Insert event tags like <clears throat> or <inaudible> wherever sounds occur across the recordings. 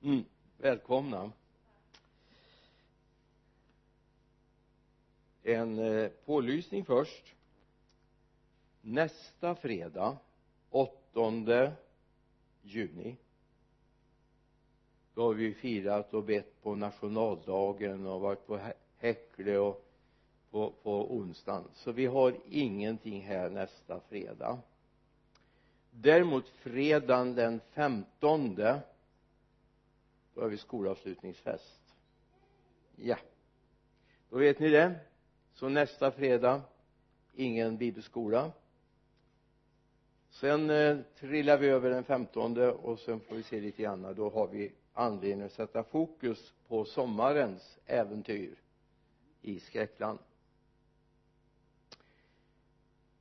mm. välkomna. En eh, pålysning först. Nästa fredag 8 juni då har vi firat och bett på nationaldagen och varit på Häckle och på, på onsdagen. Så vi har ingenting här nästa fredag däremot fredagen den femtonde då har vi skolavslutningsfest. Ja. Då vet ni det. Så nästa fredag ingen bibelskola. Sen eh, trillar vi över den femtonde och sen får vi se lite grann. Då har vi anledning att sätta fokus på sommarens äventyr i skräckland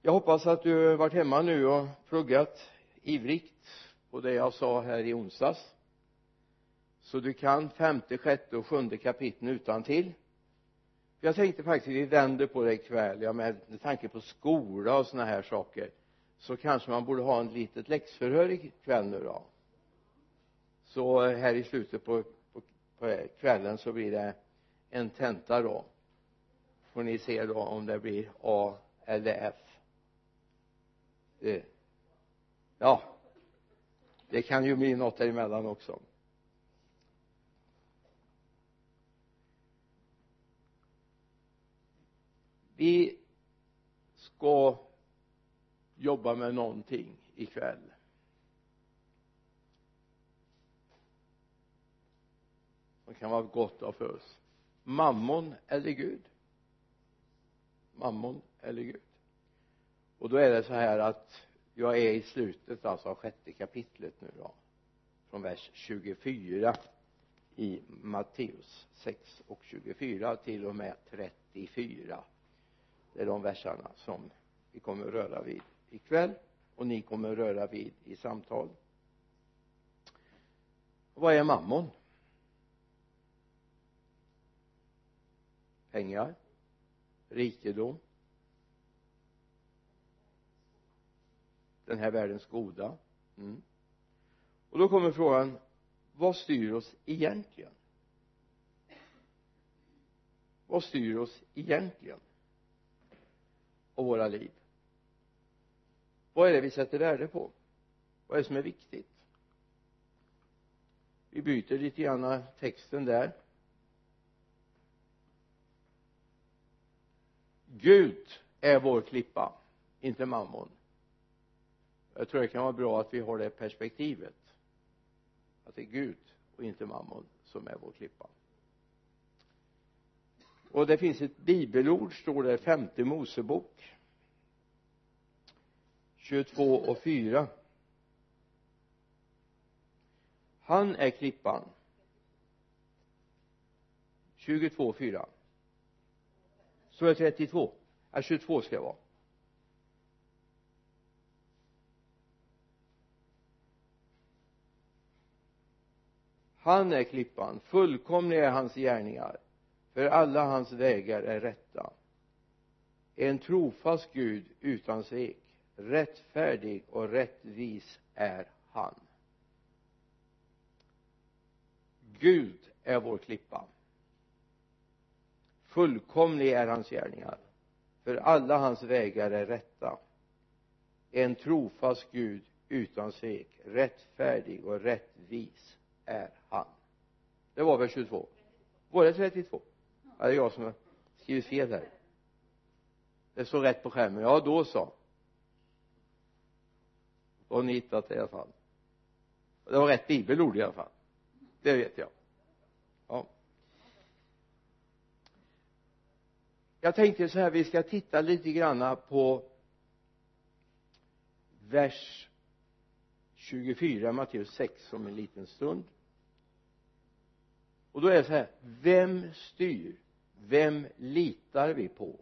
jag hoppas att du har varit hemma nu och pluggat ivrigt på det jag sa här i onsdags. Så du kan femte, sjätte och sjunde kapitlen utan till. Jag tänkte faktiskt vi vänder på det ikväll. Ja med tanke på skola och sådana här saker så kanske man borde ha en litet läxförhör ikväll nu då. Så här i slutet på, på, på kvällen så blir det en tenta då. Får ni se då om det blir A eller F eh, ja det kan ju bli något däremellan också. Vi ska jobba med någonting ikväll. Som kan vara gott av för oss. Mammon eller Gud? Mammon eller Gud? Och då är det så här att jag är i slutet alltså av sjätte kapitlet nu då från vers 24 i Matteus 6 och 24 till och med 34 det är de verserna som vi kommer att röra vid ikväll och ni kommer att röra vid i samtal. Vad är mammon? Pengar? Rikedom? Den här världens goda. Mm. och då kommer frågan vad styr oss egentligen? Vad styr oss egentligen? Och våra liv? Vad är det vi sätter värde på? Vad är det som är viktigt? Vi byter lite grann texten där. Gud är vår klippa inte mammon jag tror det kan vara bra att vi har det perspektivet. Att det är Gud och inte mammon som är vår klippa. Och det finns ett bibelord står det femte mosebok 22 och 4 han är klippan. 22 4 så är det 32 ja 22 ska det vara. Han är klippan. Fullkomliga är hans gärningar. För alla hans vägar är rätta. En trofast Gud utan svek rättfärdig och rättvis är han. Gud är vår klippa. Fullkomlig är hans gärningar. För alla hans vägar är rätta. En trofast Gud utan svek rättfärdig och rättvis är han. Det var väl 22 var det 32 ja. Det är jag som har skrivit fel här. Det står rätt på skärmen. Ja då så. Då har ni hittat det i alla fall. Det var rätt bibelord i alla fall. Det vet jag. Ja. Jag tänkte så här vi ska titta lite granna på vers 24 Matteus 6 om en liten stund och då är det så här vem styr? Vem litar vi på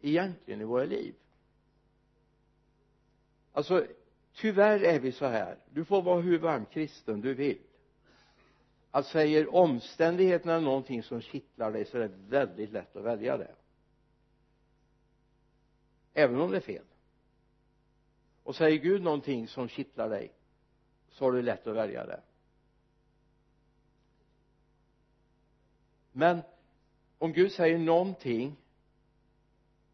egentligen i våra liv? Alltså tyvärr är vi så här. Du får vara hur varm kristen du vill. Att säger omständigheterna någonting som kittlar dig så är det väldigt lätt att välja det. Även om det är fel. Och säger Gud någonting som kittlar dig så har du lätt att välja det. Men om Gud säger någonting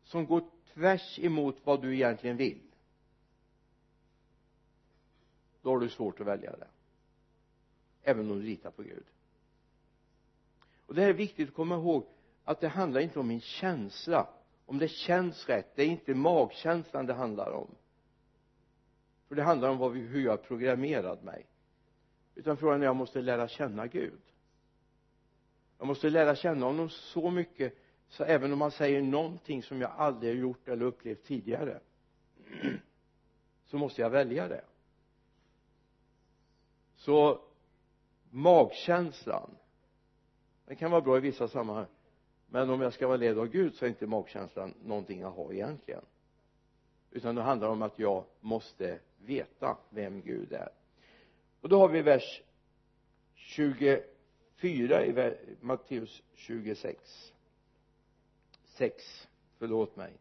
som går tvärs emot vad du egentligen vill då har du svårt att välja det. Även om du litar på Gud. Och det här är viktigt att komma ihåg att det handlar inte om min känsla. Om det känns rätt. Det är inte magkänslan det handlar om. För det handlar om vad vi, hur jag har programmerat mig. Utan frågan är jag måste lära känna Gud jag måste lära känna honom så mycket så även om han säger någonting som jag aldrig har gjort eller upplevt tidigare <clears throat> så måste jag välja det. Så magkänslan. Den kan vara bra i vissa sammanhang men om jag ska vara ledd av Gud så är inte magkänslan någonting jag har egentligen. Utan det handlar om att jag måste veta vem Gud är. Och då har vi vers 24 i Matteus 26 6 förlåt mig.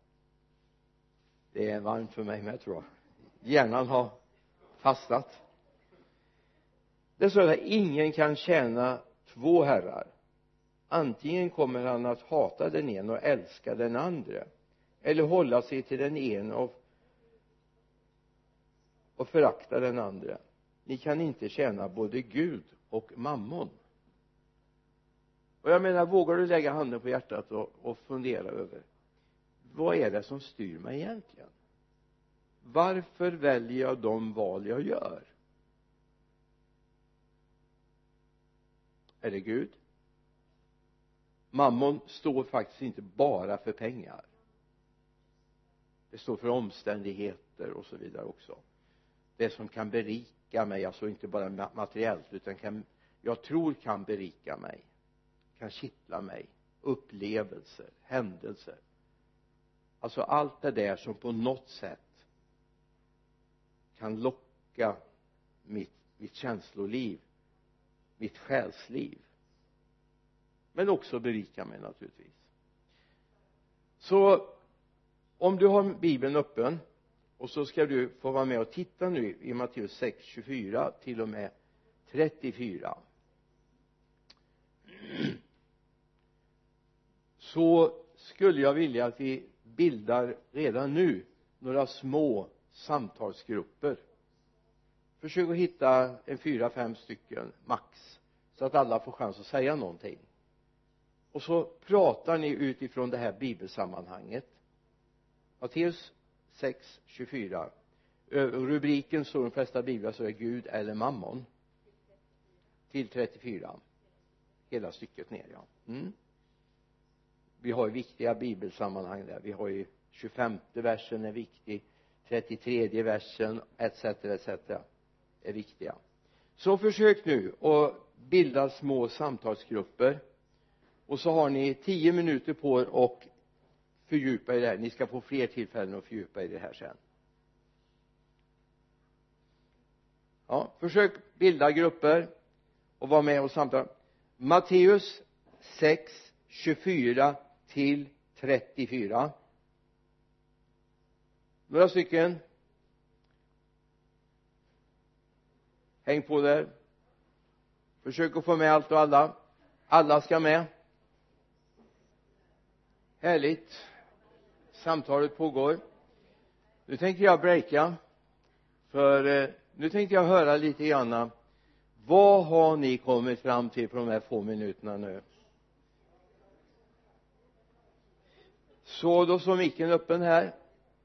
Det är varmt för mig med tror jag. Hjärnan har fastnat. Det står att ingen kan tjäna två herrar. Antingen kommer han att hata den ena och älska den andra eller hålla sig till den ena och, och förakta den andra ni kan inte tjäna både Gud och mammon och jag menar vågar du lägga handen på hjärtat och, och fundera över vad är det som styr mig egentligen? Varför väljer jag de val jag gör? Är det Gud? Mammon står faktiskt inte bara för pengar. Det står för omständigheter och så vidare också. Det som kan berika mig alltså inte bara materiellt utan kan jag tror kan berika mig kan kittla mig. Upplevelser, händelser. Alltså allt det där som på något sätt kan locka mitt, mitt känsloliv mitt själsliv. Men också berika mig naturligtvis. Så om du har bibeln öppen och så ska du få vara med och titta nu i Matteus 6, 24 till och med 34 så skulle jag vilja att vi bildar redan nu några små samtalsgrupper. Försök att hitta en fyra, fem stycken max så att alla får chans att säga någonting. Och så pratar ni utifrån det här bibelsammanhanget. Matteus 6, 24 rubriken står i de flesta biblar så är Gud eller mammon. Till 34 hela stycket ner ja. Mm vi har ju viktiga bibelsammanhang där. Vi har ju 25 versen är viktig 33 versen etc etc är viktiga. Så försök nu att bilda små samtalsgrupper. Och så har ni tio minuter på er och fördjupa er i det här. Ni ska få fler tillfällen att fördjupa er i det här sen. Ja försök bilda grupper och vara med och samtala. Matteus 6 24 till 34 några stycken. Häng på där. Försök att få med allt och alla. Alla ska med. Härligt. Samtalet pågår. Nu tänker jag breaka för eh, nu tänkte jag höra lite grann. Vad har ni kommit fram till på de här få minuterna nu? Så då står micken öppen här.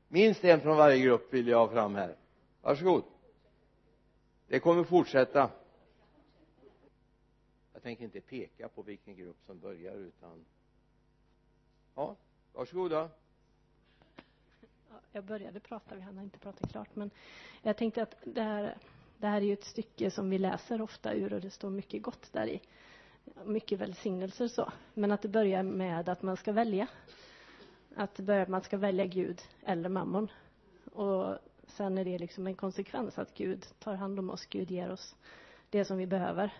Minst en från varje grupp vill jag ha fram här. Varsågod. Det kommer fortsätta. Jag tänker inte peka på vilken grupp som börjar utan ja varsågoda jag började prata, vi hann inte prata klart men jag tänkte att det här, det här är ju ett stycke som vi läser ofta ur och det står mycket gott där i. Mycket välsignelser så. Men att det börjar med att man ska välja att det börjar med att man ska välja Gud eller mammon. Och sen är det liksom en konsekvens att Gud tar hand om oss, Gud ger oss det som vi behöver.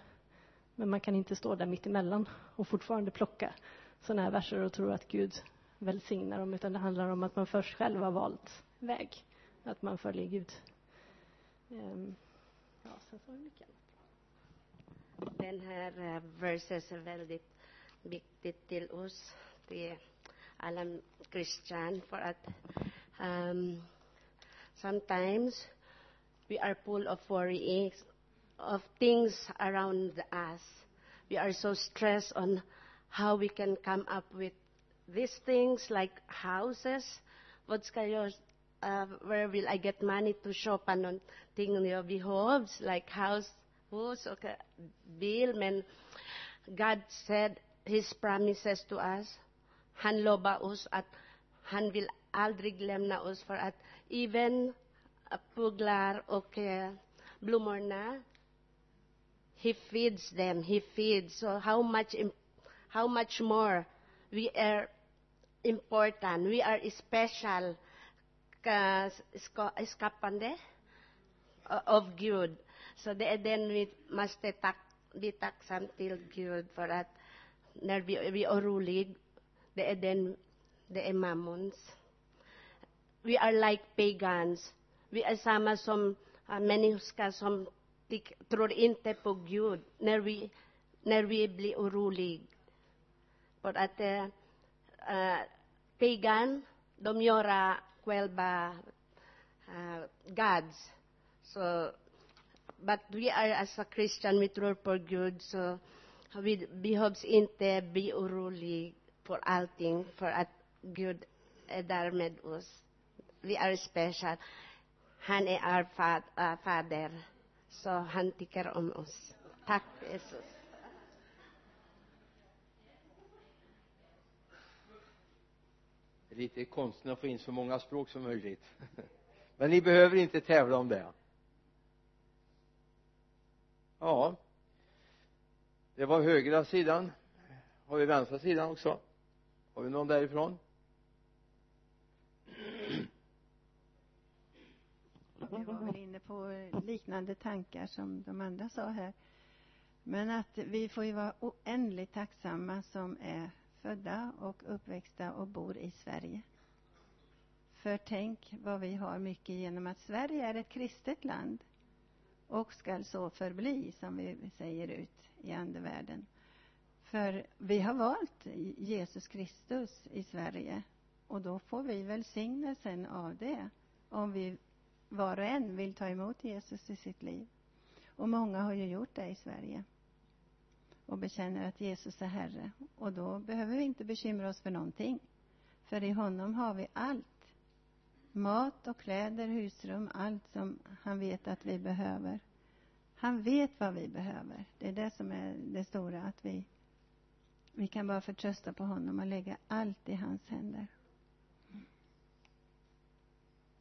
Men man kan inte stå där mitt emellan och fortfarande plocka sådana här verser och tro att Gud välsignar dem utan det handlar om att man först själv har valt väg att man följer Gud. Ehm, ja, så så mycket Den här eh, versen är väldigt viktig till oss, till alla kristna, för att um, sometimes we are full of worries of things around us. We are so stressed on how we can come up with these things like houses. Vad ska uh, where will I get money to shop på någonting jag behövs, like house, hus och uh, bil. God said His promises to us han us at han vil aldrig lämna us för at even puglar och eh, na he feeds them, he feeds. So how much, how much more we are important, we are special, uh, escapande of good So then we must be taxed until God for that. There be, be orulig oroliga, det är den, det är mammons. We are like pagans. We är samma som uh, människor som tik- tror inte på Gud när vi, när vi blir oroliga. För att eh, uh, pagan, de göra själva uh, gods. So, but we are as a Christian, vi tror på Gud, så vi behövs inte bli oroliga för allting, för att Gud är eh, där med oss. Vi är special. Han är vår fad, äh, eh, fader, så han tycker om oss. Tack Jesus. Det är lite konsten att få in så många språk som möjligt <laughs> men ni behöver inte tävla om det ja det var högra sidan har vi vänstra sidan också har vi någon därifrån Vi var väl inne på eh, liknande tankar som de andra sa här. Men att vi får ju vara oändligt tacksamma som är födda och uppväxta och bor i Sverige. För tänk vad vi har mycket genom att Sverige är ett kristet land och skall så förbli, som vi säger ut i andevärlden. För vi har valt Jesus Kristus i Sverige och då får vi välsignelsen av det om vi var och en vill ta emot Jesus i sitt liv. Och många har ju gjort det i Sverige och bekänner att Jesus är Herre. Och då behöver vi inte bekymra oss för någonting. För i honom har vi allt. Mat och kläder, husrum, allt som han vet att vi behöver. Han vet vad vi behöver. Det är det som är det stora, att vi, vi kan bara förtrösta på honom och lägga allt i hans händer.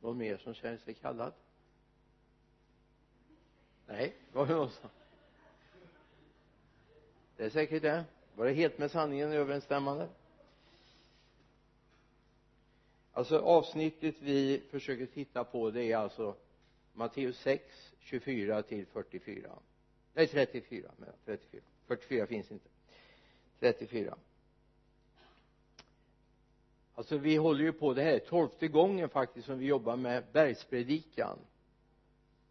någon mer som känner sig kallad nej var det någon som det är säkert det. Var det helt med sanningen överensstämmande? Alltså avsnittet vi försöker titta på det är alltså Matteus 6 24 till 44 nej 34 men 34 44 finns inte. 34 alltså vi håller ju på det här tolfte gången faktiskt som vi jobbar med bergspredikan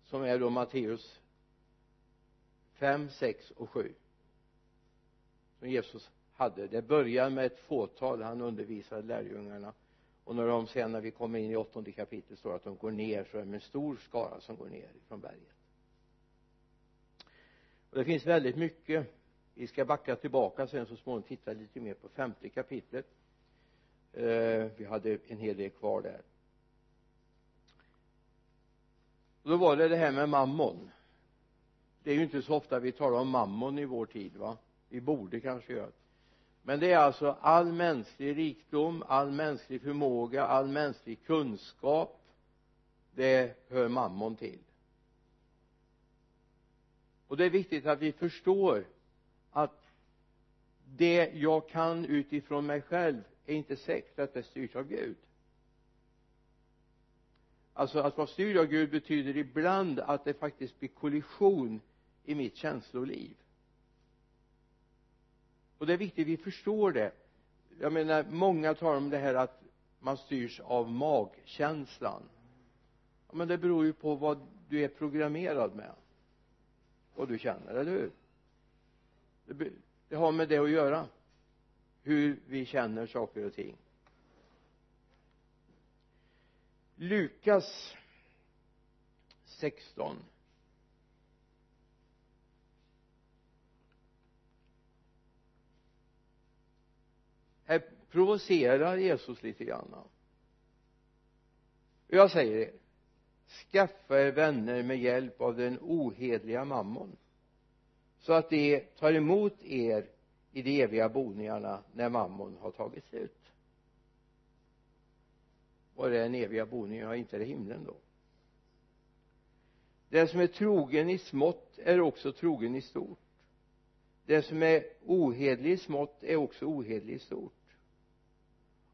som är då Matteus 5, 6 och 7 som Jesus hade. Det börjar med ett fåtal han undervisade lärjungarna och när de sen när vi kommer in i åttonde kapitlet står att de går ner så är det en stor skara som går ner från berget. Och det finns väldigt mycket vi ska backa tillbaka sen så småningom titta lite mer på femte kapitlet. Eh, vi hade en hel del kvar där. Och då var det det här med mammon. Det är ju inte så ofta vi talar om mammon i vår tid va? Vi borde kanske göra det. Men det är alltså all mänsklig rikdom all mänsklig förmåga all mänsklig kunskap. Det hör mammon till. Och det är viktigt att vi förstår att det jag kan utifrån mig själv är inte säkert att det styrs av Gud. Alltså att vara styrd av Gud betyder ibland att det faktiskt blir kollision i mitt känsloliv. Och det är viktigt att vi förstår det. Jag menar många talar om det här att man styrs av magkänslan. Ja, men det beror ju på vad du är programmerad med. Vad du känner, eller hur? Det, har med det att göra. Hur vi känner saker och ting. Lukas 16 här provocerar Jesus lite grann. Och jag säger er skaffa er vänner med hjälp av den ohedliga mammon så att de tar emot er i de eviga boningarna när mammon har tagit slut. Var är den eviga boningen? ja inte är det himlen då. Den som är trogen i smått är också trogen i stort. Den som är ohedlig i smått är också ohedlig i stort.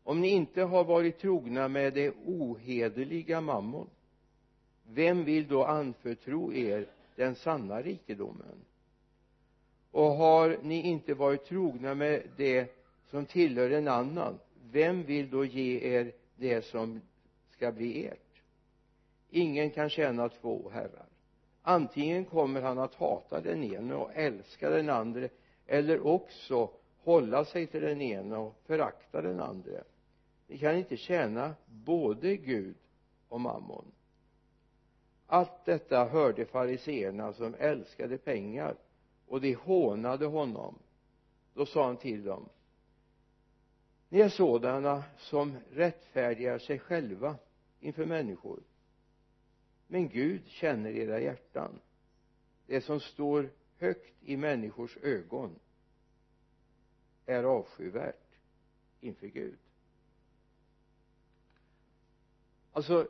Om ni inte har varit trogna med det ohederliga mammon vem vill då anförtro er den sanna rikedomen? Och har ni inte varit trogna med det som tillhör en annan vem vill då ge er det som ska bli ert? Ingen kan tjäna två herrar. Antingen kommer han att hata den ene och älska den andra eller också hålla sig till den ene och förakta den andra ni kan inte tjäna både Gud och mammon. Allt detta hörde fariseerna som älskade pengar och de hånade honom. Då sa han till dem ni är sådana som rättfärdigar sig själva inför människor. Men Gud känner era hjärtan det som står högt i människors ögon är avskyvärt inför Gud. Alltså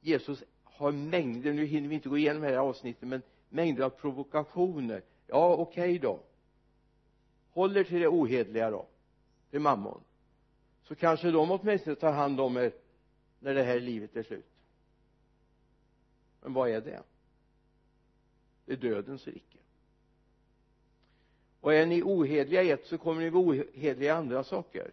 Jesus har mängder, nu hinner vi inte gå igenom det här avsnittet men mängder av provokationer. Ja okej okay då. Håller till det ohedliga då till mammon. Så kanske de åtminstone tar hand om er när det här livet är slut. Men vad är det? Det är dödens rike. Och är ni ohedliga i ett så kommer ni vara ohedliga i andra saker.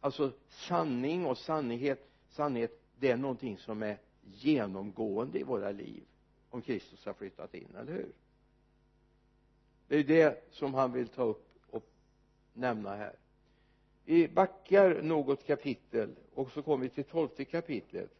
Alltså sanning och sannighet sannhet det är någonting som är genomgående i våra liv om Kristus har flyttat in, eller hur? Det är det som han vill ta upp och nämna här. Vi backar något kapitel och så kommer vi till tolfte kapitlet.